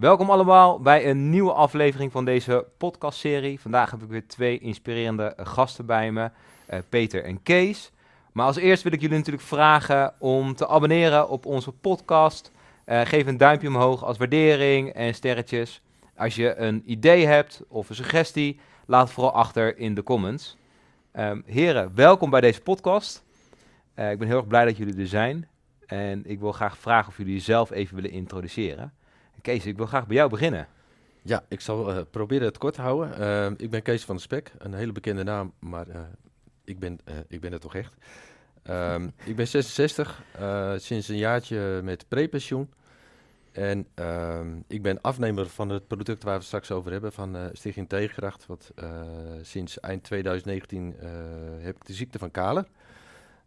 Welkom allemaal bij een nieuwe aflevering van deze podcastserie. Vandaag heb ik weer twee inspirerende gasten bij me, uh, Peter en Kees. Maar als eerst wil ik jullie natuurlijk vragen om te abonneren op onze podcast. Uh, geef een duimpje omhoog als waardering en sterretjes. Als je een idee hebt of een suggestie, laat het vooral achter in de comments. Um, heren, welkom bij deze podcast. Uh, ik ben heel erg blij dat jullie er zijn. En ik wil graag vragen of jullie jezelf even willen introduceren. Kees, ik wil graag bij jou beginnen. Ja, ik zal uh, proberen het kort te houden. Uh, ik ben Kees van de Spek, een hele bekende naam, maar uh, ik, ben, ik ben het toch echt. Um, ik ben 66, sinds een jaartje met prepensioen. En um, ik ben afnemer van het product waar we het straks over hebben, van Stichting Tegenkracht. Wat sinds eind 2019 heb ik de ziekte van Kaler.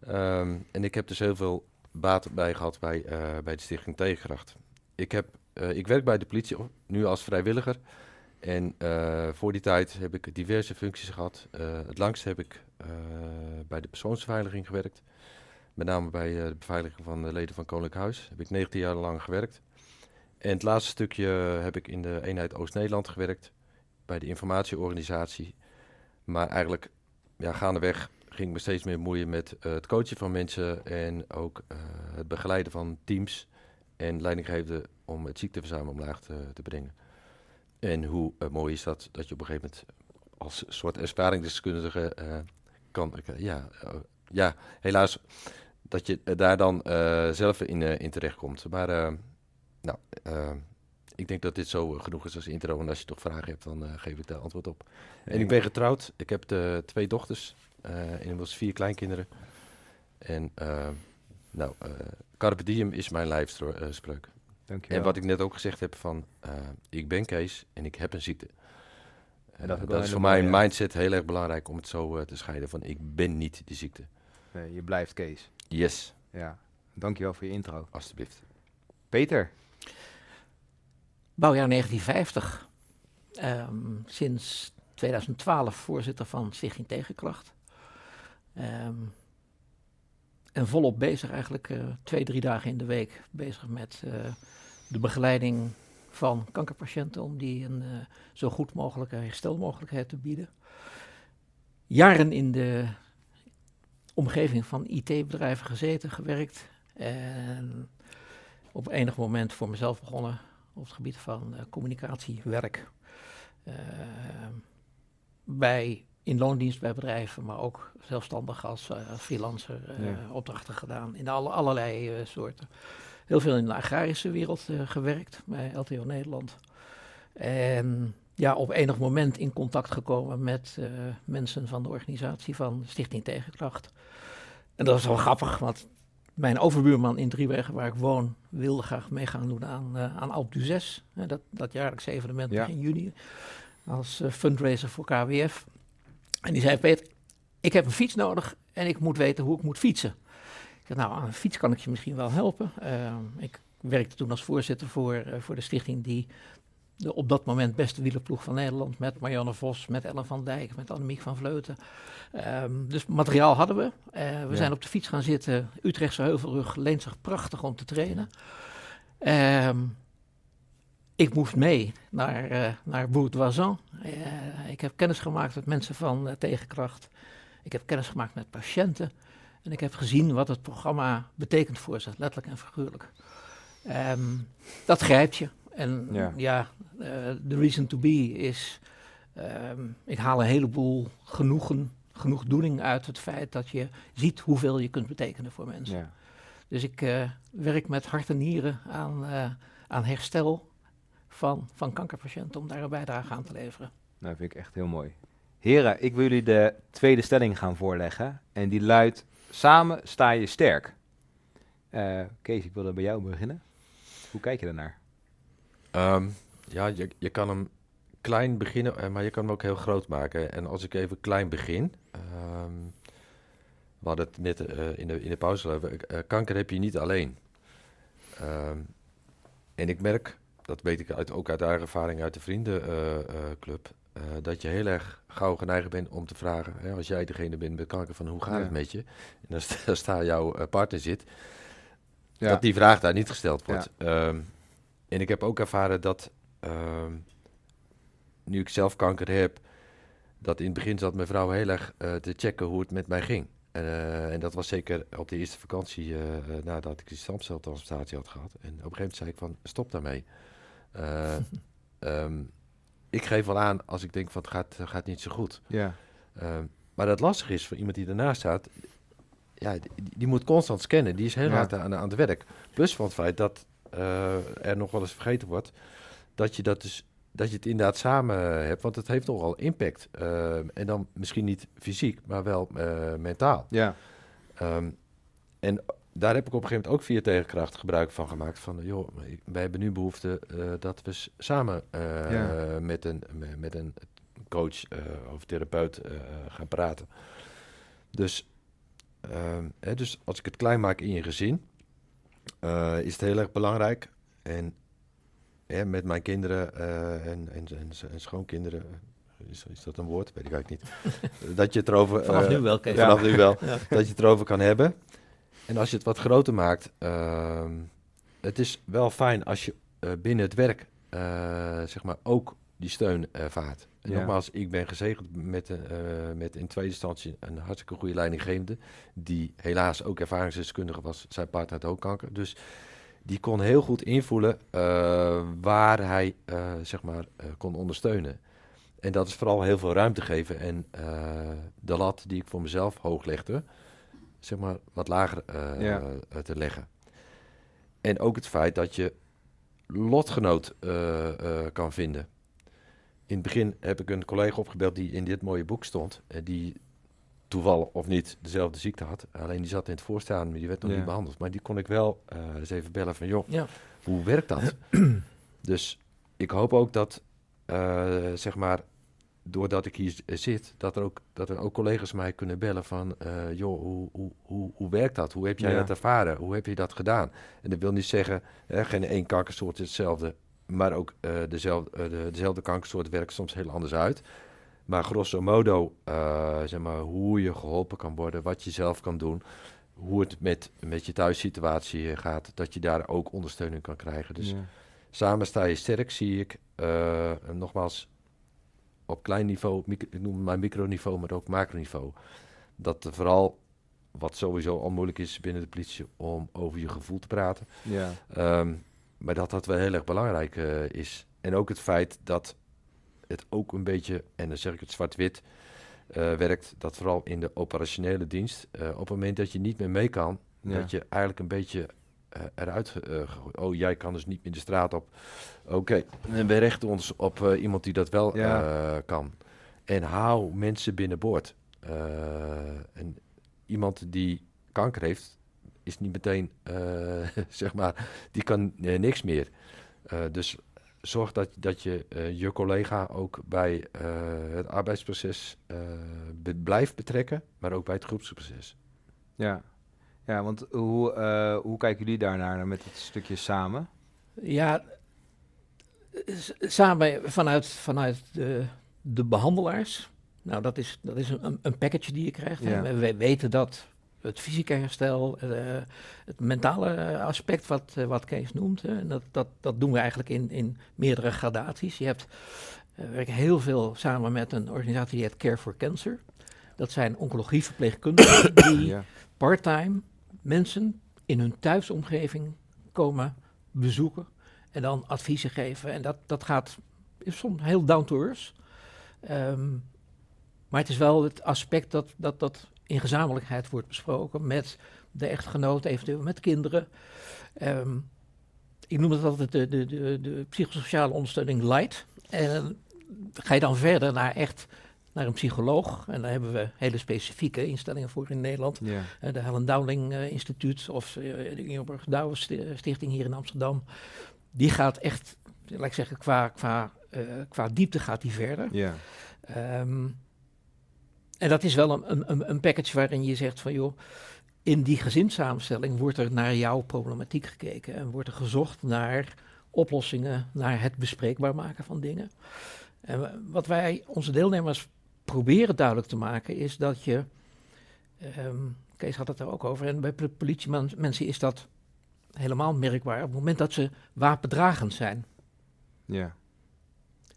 Um, en ik heb dus heel veel baat bij gehad bij, bij de Stichting Tegenkracht. Ik heb uh, ik werk bij de politie nu als vrijwilliger. En uh, voor die tijd heb ik diverse functies gehad. Uh, het langst heb ik bij de persoonsbeveiliging gewerkt. Met name bij de beveiliging van de leden van Koninklijk Huis. Heb ik 19 jaar lang gewerkt. En het laatste stukje heb ik in de eenheid Oost-Nederland gewerkt. Bij de informatieorganisatie. Maar eigenlijk, ja, gaandeweg ging ik me steeds meer moeien met het coachen van mensen. En ook het begeleiden van teams en leidinggevende om het ziekteverzuim omlaag te, te brengen. En hoe uh, mooi is dat, dat je op een gegeven moment als soort ervaringsdeskundige uh, kan, uh, ja, ja, helaas, dat je daar dan zelf in, in terechtkomt. Maar nou, ik denk dat dit zo genoeg is als intro. En als je toch vragen hebt, dan geef ik daar antwoord op. En ik ben getrouwd. Ik heb twee dochters inmiddels vier kleinkinderen. En nou, Carpe diem is mijn lijfspreuk. En wat ik net ook gezegd heb van, uh, ik ben Kees en ik heb een ziekte. En dat, uh, dat is voor mij een mindset heel erg belangrijk om het zo uh, te scheiden van, ik ben niet die ziekte. Nee, je blijft Kees. Yes. Ja, dankjewel voor je intro. Alsjeblieft. Peter. Bouwjaar 1950. Um, sinds 2012 voorzitter van Stichting Tegenkracht. Um, en volop bezig eigenlijk uh, twee, drie dagen in de week bezig met uh, de begeleiding van kankerpatiënten om die een uh, zo goed mogelijke herstelmogelijkheid te bieden. Jaren in de omgeving van IT-bedrijven gezeten, gewerkt en op enig moment voor mezelf begonnen op het gebied van communicatiewerk. bij in loondienst bij bedrijven, maar ook zelfstandig als uh, freelancer uh, opdrachten gedaan in alle, allerlei uh, soorten. Heel veel in de agrarische wereld gewerkt bij LTO Nederland. En ja, op enig moment in contact gekomen met mensen van de organisatie van Stichting Tegenkracht. En dat was wel grappig, want mijn overbuurman in Driewegen, waar ik woon, wilde graag mee gaan doen aan, aan Alp du 6. dat, dat jaarlijkse evenement ja. in juni. Als fundraiser voor KWF. En die zei, Peter, ik heb een fiets nodig en ik moet weten hoe ik moet fietsen. Ik zei, nou, aan een fiets kan ik je misschien wel helpen. Uh, ik werkte toen als voorzitter voor, uh, voor de stichting die de op dat moment beste wielerploeg van Nederland... met Marianne Vos, met Ellen van Dijk, met Annemiek van Vleuten. Um, dus materiaal hadden we. Uh, we ja. zijn op de fiets gaan zitten. Utrechtse Heuvelrug leent zich prachtig om te trainen. Um, ik moest mee naar, uh, naar Bourdoisan. Uh, ik heb kennis gemaakt met mensen van uh, Tegenkracht. Ik heb kennis gemaakt met patiënten. En ik heb gezien wat het programma betekent voor ze, letterlijk en figuurlijk. Um, dat grijpt je. En ja, de reason to be is, um, ik haal een heleboel genoegen, genoegdoening uit het feit dat je ziet hoeveel je kunt betekenen voor mensen. Ja. Dus ik werk met hart en nieren aan, aan herstel van, van kankerpatiënten om daar een bijdrage aan te leveren. Nou, vind ik echt heel mooi. Heren, ik wil jullie de tweede stelling gaan voorleggen. En die luidt, samen sta je sterk. Uh, Kees, ik wilde bij jou beginnen. Hoe kijk je daarnaar? Um, ja, je, je kan hem klein beginnen, maar je kan hem ook heel groot maken. En als ik even klein begin... Um, we hadden het net uh, in, de, in de pauze. Uh, kanker heb je niet alleen. Um, en ik merk dat weet ik uit, ook uit eigen ervaring uit de vriendenclub, uh, uh, dat je heel erg gauw geneigd bent om te vragen, hè, als jij degene bent met kanker, van hoe gaat ja. het met je? En dan sta, sta jouw uh, partner zit, ja. dat die vraag daar niet gesteld wordt. Ja. Um, en ik heb ook ervaren dat ehm, nu ik zelf kanker heb, dat in het begin zat mijn vrouw heel erg eh, te checken hoe het met mij ging. Eh, en dat was zeker op de eerste vakantie eh, eh, nadat ik die stamceltransplantatie had gehad. En op een gegeven moment zei ik van, stop daarmee. Eh, ehm, ik geef wel aan als ik denk van, het gaat, gaat niet zo goed. Ja. Ehm, maar dat lastig is voor iemand die ernaast staat, ja, die, die moet constant scannen. Die is heel Ja. hard aan, aan het werk. Plus van het feit dat eh, er nog wel eens vergeten wordt dat je dat dus dat je het inderdaad samen hebt, want het heeft nogal impact. Ehm, en dan misschien niet fysiek, maar wel eh, mentaal. Ja. En daar heb ik op een gegeven moment ook via tegenkracht gebruik van gemaakt. Van, joh, ik- wij hebben nu behoefte eh, dat we samen eh, Ja. met, een, me- met een coach eh, of therapeut eh, gaan praten. Dus, ehm, hè, dus als ik het klein maak in je gezin, eh, is het heel erg belangrijk. En hè, met mijn kinderen eh, en, en, en, en schoonkinderen, eh, is, is dat een woord? Weet ik eigenlijk niet. dat je het erover... Vanaf eh, nu wel, Kees. Vanaf nu wel. Ja. Dat je het erover kan hebben. En als je het wat groter maakt, ehm, het is wel fijn als je eh, binnen het werk, eh, zeg maar, ook die steun ervaart. En Ja. nogmaals, ik ben gezegend met, eh, met in tweede instantie een hartstikke goede leidinggevende, die helaas ook ervaringsdeskundige was. Zijn partner had ook kanker. Dus die kon heel goed invoelen waar hij, zeg maar, kon ondersteunen. En dat is vooral heel veel ruimte geven en de lat die ik voor mezelf hoog legde, zeg maar, wat lager eh, Ja. eh, te leggen. En ook het feit dat je lotgenoot eh, kan vinden. In het begin heb ik een collega opgebeld die in dit mooie boek stond, eh, die toevallig of niet dezelfde ziekte had. Alleen die zat in het voorstaan, maar die werd nog Ja. niet behandeld. Maar die kon ik wel eens even bellen van, joh, Ja. hoe werkt dat? dus ik hoop ook dat, zeg maar, doordat ik hier z- zit, dat er ook, dat er ook collega's mij kunnen bellen van, eh, joh, hoe, hoe, hoe, hoe werkt dat? Hoe heb jij Ja. dat ervaren? Hoe heb je dat gedaan? En dat wil niet zeggen, hè, geen één kankersoort is hetzelfde, maar ook eh, dezelfde, eh, de, dezelfde kankersoort werkt soms heel anders uit. Maar grosso modo, eh, zeg maar, hoe je geholpen kan worden, wat je zelf kan doen, hoe het met, met je thuissituatie eh, gaat, dat je daar ook ondersteuning kan krijgen. Dus Ja. Samen sta je sterk, zie ik. eh, nogmaals, op klein niveau, ik noem het maar microniveau, maar ook macroniveau. Dat er vooral, wat sowieso al moeilijk is binnen de politie, om over je gevoel te praten. Ja. Ehm, maar dat dat wel heel erg belangrijk eh, is. En ook het feit dat het ook een beetje, en dan zeg ik het zwart-wit, eh, werkt. Dat vooral in de operationele dienst, eh, op het moment dat je niet meer mee kan, Ja. dat je eigenlijk een beetje eruit eh, Oh, jij kan dus niet meer de straat op. Oké, en we richten ons op eh, iemand die dat wel Ja. eh, kan. En hou mensen binnenboord. Eh, en iemand die kanker heeft, is niet meteen, eh, zeg maar, die kan eh, niks meer. Eh, dus zorg dat, dat je eh, je collega ook bij eh, het arbeidsproces eh, be- blijft betrekken, maar ook bij het groepsproces. Ja. Ja, want hoe, eh, hoe kijken jullie daarnaar met het stukje samen? Ja, samen vanuit, vanuit de, de behandelaars. Nou, dat is, dat is een, een package die je krijgt. Ja. We, we weten dat het fysieke herstel, eh, het mentale aspect wat, eh, wat Kees noemt, hè, en dat, dat, dat doen we eigenlijk in, in meerdere gradaties. Je hebt, eh, we werken heel veel samen met een organisatie die heet Care for Cancer. Dat zijn oncologieverpleegkundigen die Ja. parttime mensen in hun thuisomgeving komen bezoeken en dan adviezen geven. En dat, dat gaat is soms heel down to earth. Ehm, maar het is wel het aspect dat, dat dat in gezamenlijkheid wordt besproken met de echtgenoot, eventueel met kinderen. Ehm, ik noem het altijd de, de, de, de psychosociale ondersteuning light. En ga je dan verder naar echt naar een psycholoog. En daar hebben we hele specifieke instellingen voor in Nederland. Ja. Eh, de Helen Dowling eh, Instituut of eh, de Ingeborg Douwen Sti- Stichting hier in Amsterdam. Die gaat echt, laat ik zeggen, qua, qua, qua diepte gaat die verder. Ja. Ehm, en dat is wel een, een, een package waarin je zegt van joh, in die gezinssamenstelling wordt er naar jouw problematiek gekeken en wordt er gezocht naar oplossingen, naar het bespreekbaar maken van dingen. En wa- wat wij onze deelnemers proberen duidelijk te maken is dat je, ehm, Kees had het er ook over, en bij pol- politiemensen is dat helemaal merkbaar op het moment dat ze wapendragend zijn. Ja.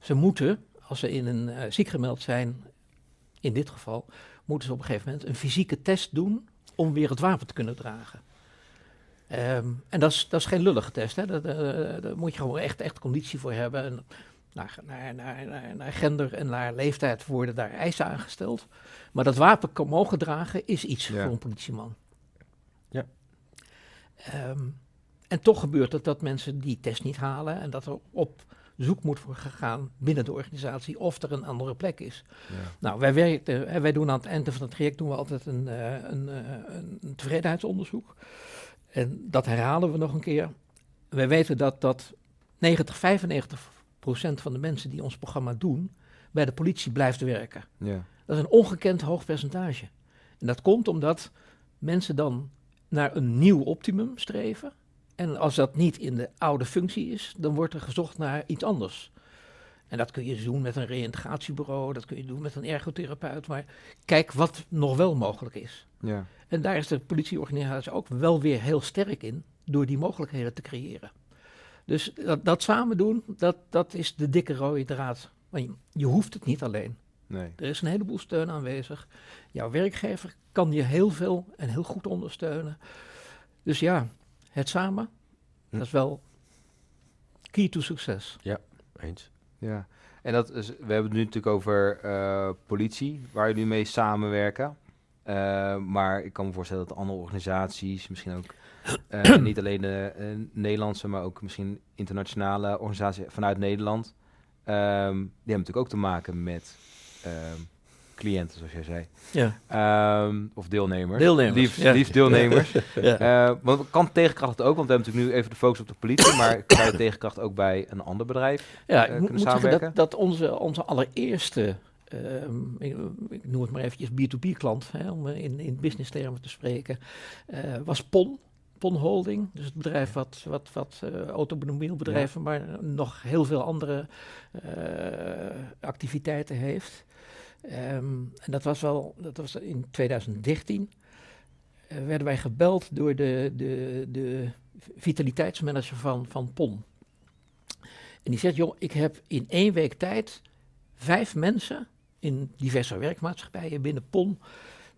Ze moeten, als ze in een uh, ziek gemeld zijn, in dit geval, moeten ze op een gegeven moment een fysieke test doen om weer het wapen te kunnen dragen. Um, en dat is, dat is geen lullige test, hè. Daar, moet je gewoon echt, echt conditie voor hebben. En naar, naar, naar, naar, gender en naar leeftijd worden daar eisen aangesteld. Maar dat wapen kan mogen dragen is iets voor een politieman. Ja. Um, en toch gebeurt het dat mensen die test niet halen en dat er op zoek moet worden gegaan binnen de organisatie of er een andere plek is. Ja. Nou, wij, werken, wij doen aan het einde van het traject doen we altijd een, uh, een, uh, een tevredenheidsonderzoek. En dat herhalen we nog een keer. Wij weten dat, dat 90, 95 procent van de mensen die ons programma doen, bij de politie blijft werken. Ja. Dat is een ongekend hoog percentage. En dat komt omdat mensen dan naar een nieuw optimum streven. En als dat niet in de oude functie is, dan wordt er gezocht naar iets anders. En dat kun je doen met een reïntegratiebureau, dat kun je doen met een ergotherapeut. Maar kijk wat nog wel mogelijk is. Ja. En daar is de politieorganisatie ook wel weer heel sterk in, door die mogelijkheden te creëren. Dus dat, dat samen doen, dat, dat is de dikke rode draad. Want je, je hoeft het niet alleen. Nee. Er is een heleboel steun aanwezig. Jouw werkgever kan je heel veel en heel goed ondersteunen. Dus ja, het samen, hm. dat is wel key to succes. Ja, eens. Ja, en dat is, we hebben het nu natuurlijk over uh, politie, waar jullie mee samenwerken. Uh, maar ik kan me voorstellen dat andere organisaties, misschien ook uh, niet alleen de Nederlandse, maar ook misschien internationale organisaties vanuit Nederland, um, die hebben natuurlijk ook te maken met um, cliënten, zoals jij zei. Ja. Um, of deelnemers. Deelnemers. Liefst, ja. liefst deelnemers. ja. uh, want kan tegenkracht ook, want we hebben natuurlijk nu even de focus op de politie, maar kan je tegenkracht ook bij een ander bedrijf ja, ik moet zeggen dat, dat onze, onze allereerste Um, ik, ik, noem het maar eventjes B2B-klant, hè, om in, in business termen te spreken, uh, was PON. PON Holding, dus het bedrijf wat, wat, wat uh, automobielbedrijven, ja. maar nog heel veel andere uh, activiteiten heeft. Um, en dat was wel, dat was in 2013. Uh, werden wij gebeld door de, de, de vitaliteitsmanager van, van PON. En die zegt, joh, ik heb in één week tijd vijf mensen in diverse werkmaatschappijen binnen PON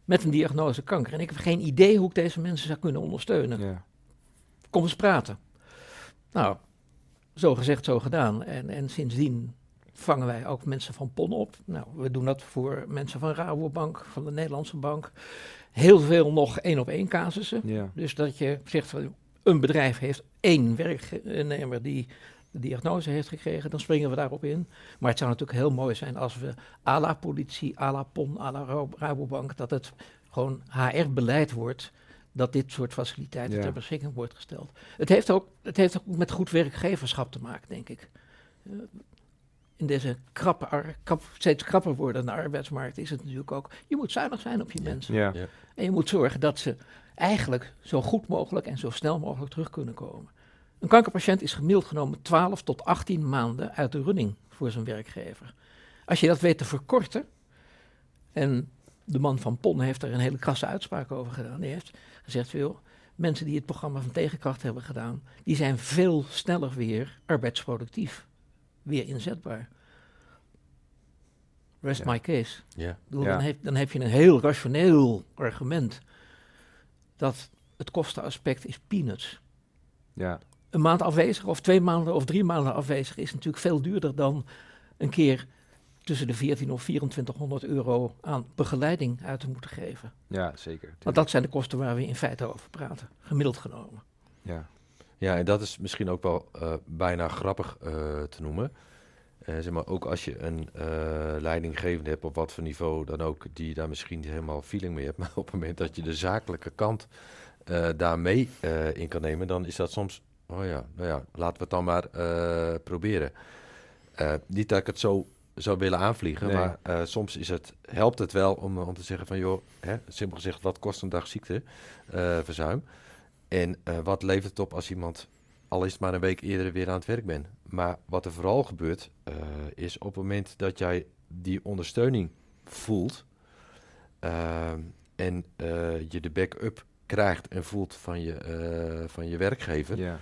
met een diagnose kanker. En ik heb geen idee hoe ik deze mensen zou kunnen ondersteunen. Ja. Kom eens praten. Nou, zo gezegd, zo gedaan. En, en sindsdien vangen wij ook mensen van PON op. Nou, we doen dat voor mensen van Rabobank, van de Nederlandse Bank. Heel veel nog één op één casussen. Ja. Dus dat je zegt, van een bedrijf heeft één werknemer die de diagnose heeft gekregen, dan springen we daarop in. Maar het zou natuurlijk heel mooi zijn als we à la politie, à la PON, à la Rabobank, dat het gewoon HR-beleid wordt dat dit soort faciliteiten ja. ter beschikking wordt gesteld. Het heeft, ook, het heeft ook met goed werkgeverschap te maken, denk ik. Uh, in deze krappe, krap, steeds krapper wordende arbeidsmarkt is het natuurlijk ook, je moet zuinig zijn op je ja. mensen. Ja. En je moet zorgen dat ze eigenlijk zo goed mogelijk en zo snel mogelijk terug kunnen komen. Een kankerpatiënt is gemiddeld genomen 12 tot 18 maanden uit de running voor zijn werkgever. Als je dat weet te verkorten, en de man van PON heeft er een hele krasse uitspraak over gedaan, die heeft gezegd, veel mensen die het programma van tegenkracht hebben gedaan, die zijn veel sneller weer arbeidsproductief weer inzetbaar. Rest ja. my case. Ja. Bedoel, Ja. dan, heb, dan heb je een heel rationeel argument dat het kostenaspect is peanuts. Ja. Een maand afwezig of twee maanden of drie maanden afwezig is natuurlijk veel duurder dan een keer tussen de 14 of 2400 euro aan begeleiding uit te moeten geven. ja, zeker. Want dat zijn de kosten waar we in feite over praten, gemiddeld genomen. Ja. Ja, en dat is misschien ook wel eh, bijna grappig eh, te noemen. Eh, zeg maar, ook als je een leidinggevende hebt op wat voor niveau dan ook, die daar misschien niet helemaal feeling mee hebt, maar op het moment dat je de zakelijke kant daar mee eh, in kan nemen, dan is dat soms, oh ja, nou ja, laten we het dan maar eh, proberen. Eh, niet dat ik het zo zou willen aanvliegen, Nee. maar eh, soms is het, helpt het wel om, om te zeggen van, joh, hè, simpel gezegd, wat kost een dag ziekteverzuim? En wat levert het op als iemand, al is het maar een week eerder, weer aan het werk bent? Maar wat er vooral gebeurt, is op het moment dat jij die ondersteuning voelt en je de backup krijgt en voelt van je, eh, van je werkgever, Ja.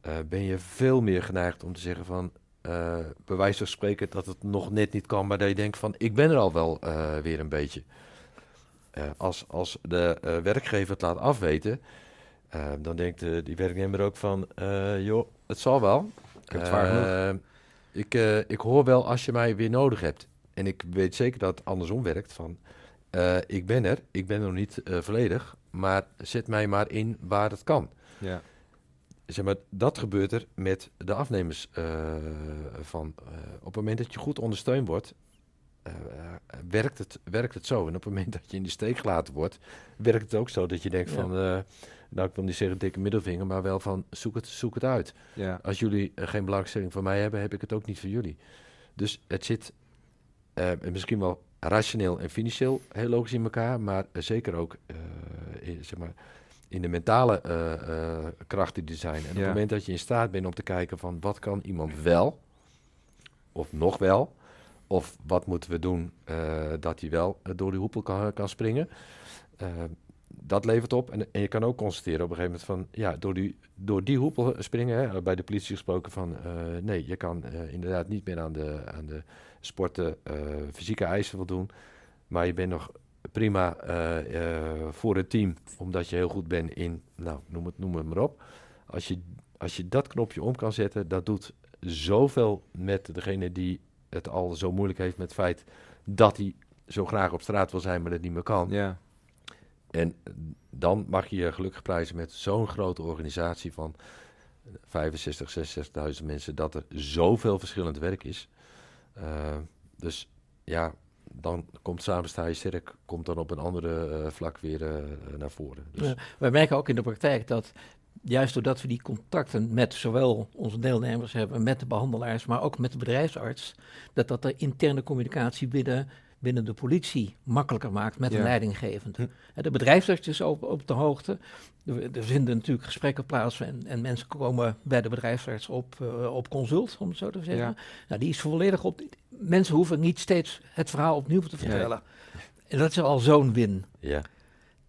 eh, ben je veel meer geneigd om te zeggen van, eh bij wijze van spreken dat het nog net niet kan, maar dat je denkt van ik ben er al wel weer een beetje. Als, als de werkgever het laat afweten, dan denkt die werknemer ook van joh, het zal wel. Ik heb het zwaar genoeg. Ik, ik hoor wel als je mij weer nodig hebt. En ik weet zeker dat het andersom werkt van eh, ik ben er, ik ben er nog niet eh, volledig, maar zet mij maar in waar het kan Ja. zeg maar, dat gebeurt er met de afnemers eh, van. op het moment dat je goed ondersteund wordt, werkt, het, werkt het zo. En op het moment dat je in de steek gelaten wordt, werkt het ook zo dat je denkt Ja. van, nou ik wil niet zeggen dikke middelvinger, maar wel van zoek het, zoek het uit. Ja. Als jullie geen belangstelling voor mij hebben, heb ik het ook niet voor jullie. Dus het zit eh, misschien wel rationeel en financieel heel logisch in elkaar, maar zeker ook eh, in, zeg maar, in de mentale eh, eh, krachten die er zijn. En op het moment dat je in staat bent om te kijken van wat kan iemand wel, of nog wel, of wat moeten we doen dat hij wel door die hoepel kan, kan springen. dat levert op. En, en je kan ook constateren op een gegeven moment van, ja, door die, door die hoepel springen, hè, bij de politie gesproken van, nee, je kan inderdaad niet meer aan de, aan de sporten eh, fysieke eisen voldoen. Maar je bent nog prima eh, eh, voor het team, omdat je heel goed bent in, nou, noem het, noem het maar op. Als je, als je dat knopje om kan zetten, dat doet zoveel met degene die het al zo moeilijk heeft met het feit dat hij zo graag op straat wil zijn, maar dat niet meer kan. Ja. En dan mag je je gelukkig prijzen met zo'n grote organisatie van 65, 66.000 mensen, dat er zoveel verschillend werk is. Eh, dus ja, dan komt samen sterk, komt dan op een andere eh, vlak weer eh, naar voren. Dus, wij merken ook in de praktijk dat juist doordat we die contacten met zowel onze deelnemers hebben, met de behandelaars, maar ook met de bedrijfsarts, dat dat de interne communicatie binnen, binnen de politie makkelijker maakt met Ja. een leidinggevende. Hm. De bedrijfsarts is op, op de hoogte. Er, er vinden natuurlijk gesprekken plaats en, en mensen komen bij de bedrijfsarts op, eh, op consult, om het zo te zeggen. Ja. Nou, die is volledig op. Mensen hoeven niet steeds het verhaal opnieuw te vertellen. En dat is al zo'n win. ja.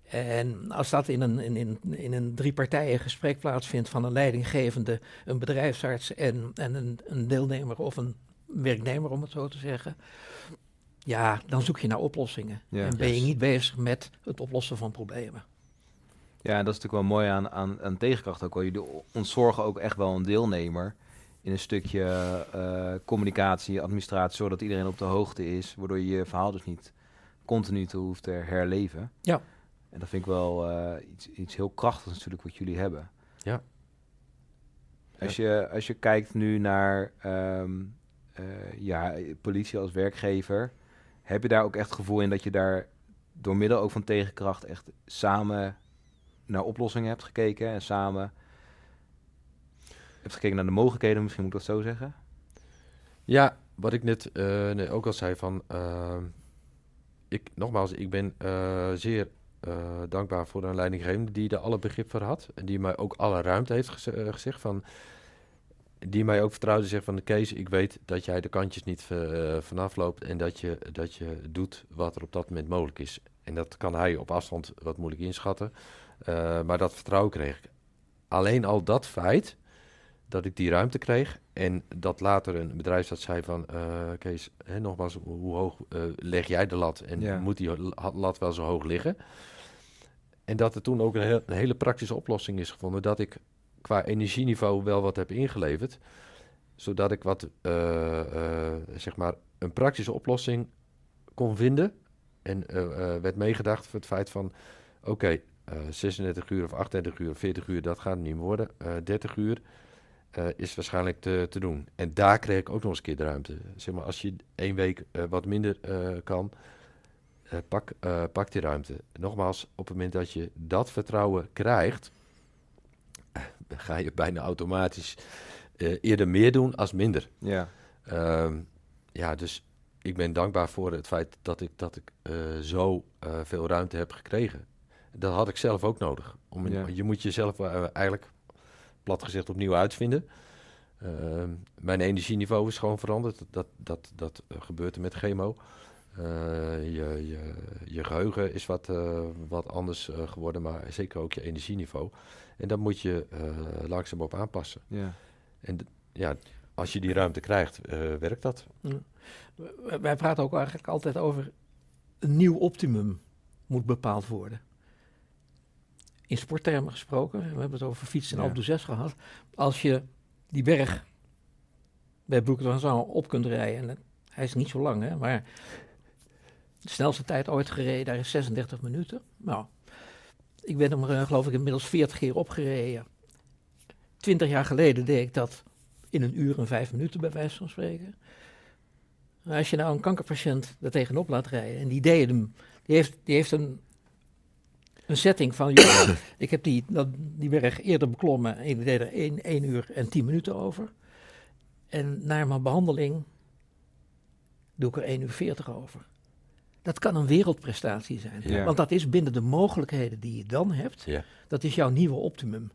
En als dat in een, in, in, in een drie partijen gesprek plaatsvindt van een leidinggevende, een bedrijfsarts en, en een, een deelnemer of een werknemer, om het zo te zeggen. Ja, dan zoek je naar oplossingen. Ja. en ben je niet bezig met het oplossen van problemen. Ja, en dat is natuurlijk wel mooi aan, aan, aan tegenkracht ook wel. Jullie ontzorgen ook echt wel een deelnemer in een stukje eh, communicatie, administratie, zodat iedereen op de hoogte is, waardoor je je verhaal dus niet continu te hoeft te herleven. Ja. En dat vind ik wel eh, iets, iets heel krachtigs natuurlijk wat jullie hebben. Ja. Als je, als je kijkt nu naar ehm, eh, ja, politie als werkgever, heb je daar ook echt gevoel in dat je daar door middel ook van tegenkracht echt samen naar oplossingen hebt gekeken en samen hebt gekeken naar de mogelijkheden, misschien moet ik dat zo zeggen? Ja, wat ik net eh, nee, ook al zei van, ehm, ik, nogmaals, ik ben eh, zeer eh, dankbaar voor een leidinggevende die er alle begrip voor had. En die mij ook alle ruimte heeft geze- gezegd van, die mij ook vertrouwde zegt van, Kees, ik weet dat jij de kantjes niet eh, vanaf loopt en dat je, dat je doet wat er op dat moment mogelijk is. En dat kan hij op afstand wat moeilijk inschatten, eh, maar dat vertrouwen kreeg ik. Alleen al dat feit dat ik die ruimte kreeg en dat later een bedrijfsarts zei van, eh, Kees, hè, nogmaals, hoe hoog leg jij de lat en Ja. moet die la- lat wel zo hoog liggen? En dat er toen ook een, heel- een hele praktische oplossing is gevonden, dat ik qua energieniveau wel wat heb ingeleverd, zodat ik wat, eh, eh, zeg maar, een praktische oplossing kon vinden. En eh, werd meegedacht voor het feit van, oké, eh, 36 uur of 38 uur of 40 uur, dat gaat niet worden. Eh 30 uur is waarschijnlijk te, te doen. En daar kreeg ik ook nog eens een keer de ruimte. Zeg maar, als je één week wat minder kan, pak, pak die ruimte. Nogmaals, op het moment dat je dat vertrouwen krijgt, ga je bijna automatisch eh, eerder meer doen als minder. Ja, Ehm, ja, dus ik ben dankbaar voor het feit dat ik, dat ik eh, zo eh, veel ruimte heb gekregen. Dat had ik zelf ook nodig. Om, Ja. Je moet jezelf eigenlijk, plat gezegd, opnieuw uitvinden. Ehm, mijn energieniveau is gewoon veranderd. Dat, dat, dat gebeurt er met chemo. Je, je, je geheugen is wat, wat anders geworden, maar zeker ook je energieniveau. En daar moet je eh, langzaam op aanpassen. ja. En ja, als je die ruimte krijgt, eh, werkt dat. W- Wij praten ook eigenlijk altijd over een nieuw optimum moet bepaald worden. In sporttermen gesproken, we hebben het over fietsen en Ja. Alpe d'Huez gehad. Als je die berg bij Broek op kunt rijden, en hij is niet zo lang, hè, maar de snelste tijd ooit gereden, daar is 36 minuten. Nou, ik ben hem eh, geloof ik inmiddels 40 keer opgereden. 20 jaar geleden deed ik dat in een uur en vijf minuten bij wijze van spreken. Maar als je nou een kankerpatiënt er tegenop laat rijden en die deed hem, die heeft, die heeft een, een setting van, ik heb die, die berg eerder beklommen en ik deed er 1, 1 uur en 10 minuten over. En naar mijn behandeling doe ik er 1 uur 40 over. Dat kan een wereldprestatie zijn. Ja. Want dat is binnen de mogelijkheden die je dan hebt, Ja. dat is jouw nieuwe optimum.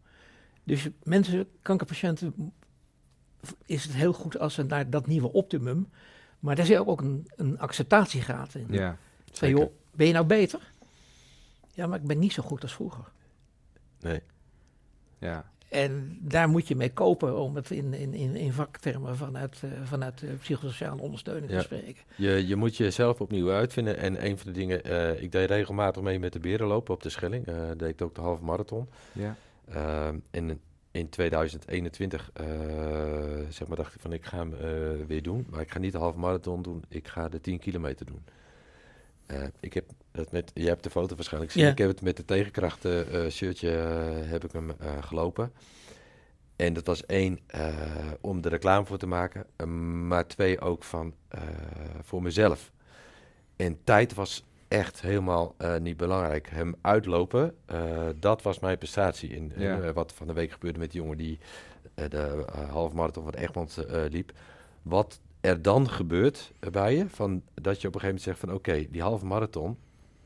Dus mensen, kankerpatiënten, is het heel goed als ze naar dat nieuwe optimum. Maar daar zit ook een, een acceptatiegraad in. Ja. Joh, ben je nou beter? Ja, maar ik ben niet zo goed als vroeger. Nee. Ja. En daar moet je mee kopen om het in, in, in, in vaktermen vanuit, eh, vanuit psychosociale ondersteuning Ja. te spreken. Je, je moet jezelf opnieuw uitvinden. En een van de dingen, eh, ik deed regelmatig mee met de berenlopen op de Schelling. Eh deed ik ook de halve marathon. Ja. Ehm, en in 2021 eh, zeg maar, dacht ik van ik ga hem eh, weer doen. Maar ik ga niet de halve marathon doen, ik ga de 10 kilometer doen. Eh, ik heb met, je hebt de foto waarschijnlijk gezien. Ja. Ik heb het met de tegenkrachten eh, shirtje eh, heb ik hem eh, gelopen. En dat was één, eh, om de reclame voor te maken. maar twee, ook van eh, voor mezelf. En tijd was echt helemaal eh, niet belangrijk. Hem uitlopen, eh, dat was mijn prestatie. In, Ja. wat van de week gebeurde met die jongen die de uh, halve marathon van Egmond eh, liep. Wat er dan gebeurt bij je, van, dat je op een gegeven moment zegt van oké, die halve marathon,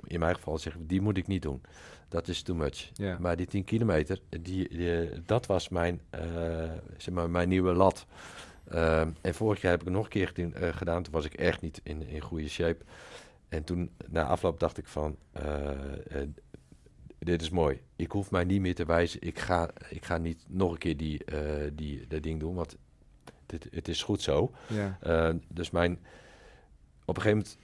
in mijn geval zeg ik, die moet ik niet doen. Dat is too much. Maar die 10 kilometer, die, die, dat was mijn, eh, zeg maar, mijn nieuwe lat. Ehm, en vorig jaar heb ik nog een keer gedaan, eh, gedaan. Toen was ik echt niet in, in goede shape. En toen, na afloop, dacht ik van... eh, dit is mooi. Ik hoef mij niet meer te wijzen. Ik ga, ik ga niet nog een keer die, die, dat ding doen, want dit, het is goed zo. Ja. Eh, dus mijn, op een gegeven moment,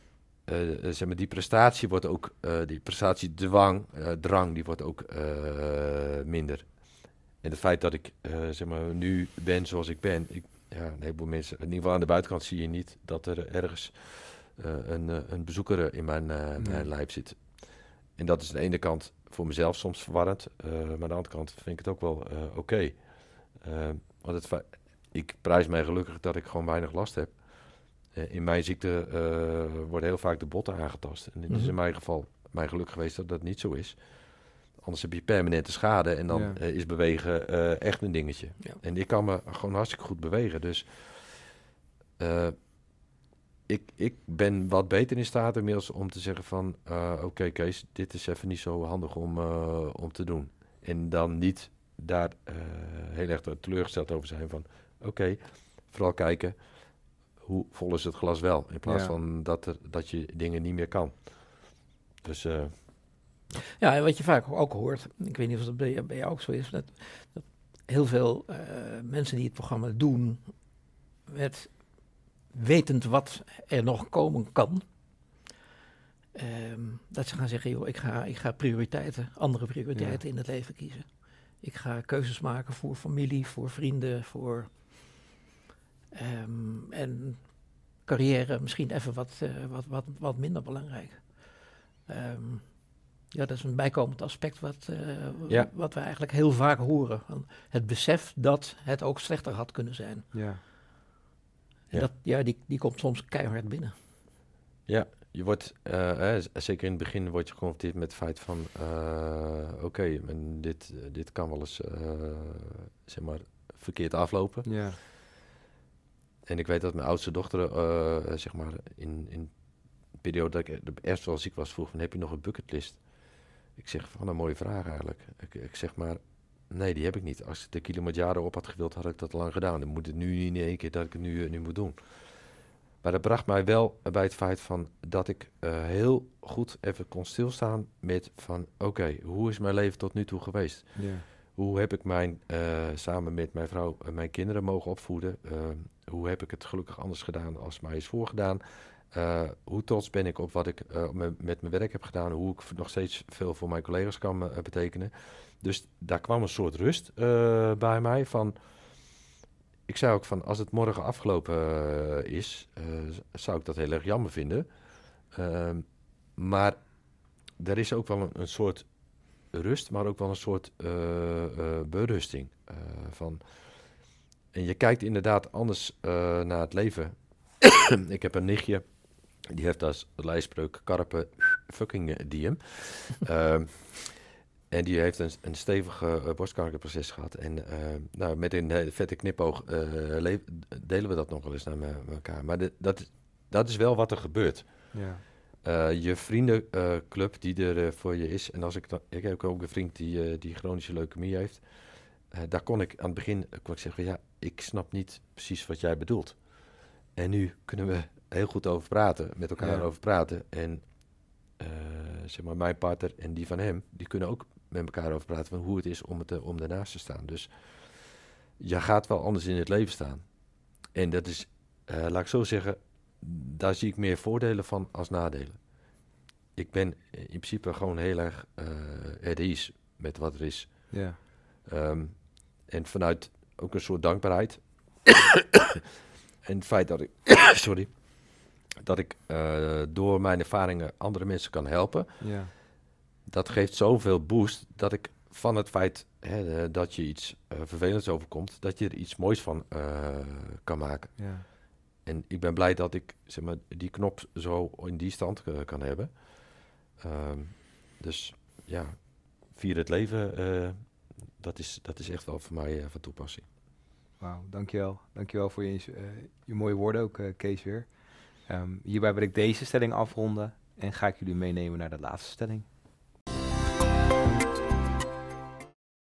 zeg maar, die prestatie wordt ook, eh, die prestatiedwang, eh, drang, die wordt ook eh, minder. En het feit dat ik, eh, zeg maar, nu ben zoals ik ben, ik, ja, een heleboel mensen, in ieder geval aan de buitenkant zie je niet dat er ergens eh, een, eh, een bezoeker in mijn, eh, Nee. mijn lijf zit. En dat is aan de ene kant voor mezelf soms verwarrend, eh, maar aan de andere kant vind ik het ook wel eh, oké. Eh, want het, ik prijs mij gelukkig dat ik gewoon weinig last heb. Eh, in mijn ziekte eh, worden heel vaak de botten aangetast. En het is Mhm. in mijn geval mijn geluk geweest dat dat niet zo is. Anders heb je permanente schade en dan Ja. eh, is bewegen eh, echt een dingetje. Ja. En ik kan me gewoon hartstikke goed bewegen. Dus eh, ik, ik ben wat beter in staat inmiddels om te zeggen van... eh, oké Kees, dit is even niet zo handig om, eh, om te doen. En dan niet daar eh, heel erg teleurgesteld over zijn van... oké, vooral kijken hoe vol is het glas wel. In plaats Ja. van dat, er, dat je dingen niet meer kan. Dus eh, Ja, en wat je vaak ook hoort, ik weet niet of dat bij, jou- bij jou ook zo is, dat, dat heel veel eh, mensen die het programma doen, met wetend wat er nog komen kan, ehm, dat ze gaan zeggen, joh, ik ga, ik ga prioriteiten, andere prioriteiten in het leven kiezen. Ik ga keuzes maken voor familie, voor vrienden, voor ehm, en carrière misschien even wat, eh, wat, wat, wat minder belangrijk. Ehm, ja, dat is een bijkomend aspect wat, eh, Ja. wat we eigenlijk heel vaak horen. Van Het besef dat het ook slechter had kunnen zijn. Ja. En Ja. Dat, ja, die, die komt soms keihard binnen. je wordt, eh, zeker in het begin word je geconfronteerd met het feit van... eh, oké, dit, dit kan wel eens, eh, zeg maar, verkeerd aflopen. Ja. En ik weet dat mijn oudste dochter, eh, zeg maar, in, in de periode dat ik eerst wel ziek was, vroeg van, heb je nog een bucketlist? Ik zeg, van een mooie vraag eigenlijk. Ik, ik zeg maar, nee, die heb ik niet. Als ik de Kilimanjaro op had gewild, had ik dat lang gedaan. Dan moet het nu niet in één keer dat ik het nu, eh, nu moet doen. Maar dat bracht mij wel bij het feit van dat ik eh, heel goed even kon stilstaan met van, oké, hoe is mijn leven tot nu toe geweest? Ja. Hoe heb ik mijn, eh, samen met mijn vrouw en mijn kinderen mogen opvoeden? Uh, hoe heb ik het gelukkig anders gedaan als mij is voorgedaan? Hoe trots ben ik op wat ik met mijn werk heb gedaan? Hoe ik nog steeds veel voor mijn collega's kan betekenen? Dus daar kwam een soort rust bij mij van... Ik zei ook van, als het morgen afgelopen is, zou ik dat heel erg jammer vinden. Ehm, maar er is ook wel een, een soort rust, maar ook wel een soort uh, uh, berusting. Uh, van, en je kijkt inderdaad anders naar het leven. ik heb een nichtje, die heeft als lijstspreuk karpen fucking diem. Ehm, en die heeft een, een stevig borstkankerproces gehad. En nou, met een vette knipoog delen we dat nog wel eens naar elkaar. Maar de, dat, dat is wel wat er gebeurt. Ja. Uh, je vriendenclub die er uh, voor je is. En als ik, dan, ik heb ook een vriend die, die chronische leukemie heeft. daar kon ik aan het begin kon ik zeggen: Ja, ik snap niet precies wat jij bedoelt. En nu kunnen we heel goed over praten, met elkaar ja. over praten. En zeg maar, mijn partner en die van hem, die kunnen ook met elkaar over praten van hoe het is om, het, om ernaast te staan. Dus je gaat wel anders in het leven staan. En dat is, laat ik zo zeggen, daar zie ik meer voordelen van als nadelen. Ik ben in principe gewoon heel erg uh, met wat er is. Ja. Um, en vanuit ook een soort dankbaarheid. en het feit dat ik, sorry, dat ik uh, door mijn ervaringen andere mensen kan helpen. Ja. Dat geeft zoveel boost dat ik van het feit hè, dat je iets uh, vervelends overkomt, dat je er iets moois van kan maken. Ja. En ik ben blij dat ik zeg maar, die knop zo in die stand kan hebben. Um, dus ja, vier het leven, uh, dat, is, dat is echt wel voor mij uh, van toepassing. Wauw, dankjewel. Dankjewel voor je, je mooie woorden ook, Kees weer. Um, hierbij wil ik deze stelling afronden en ga ik jullie meenemen naar de laatste stelling.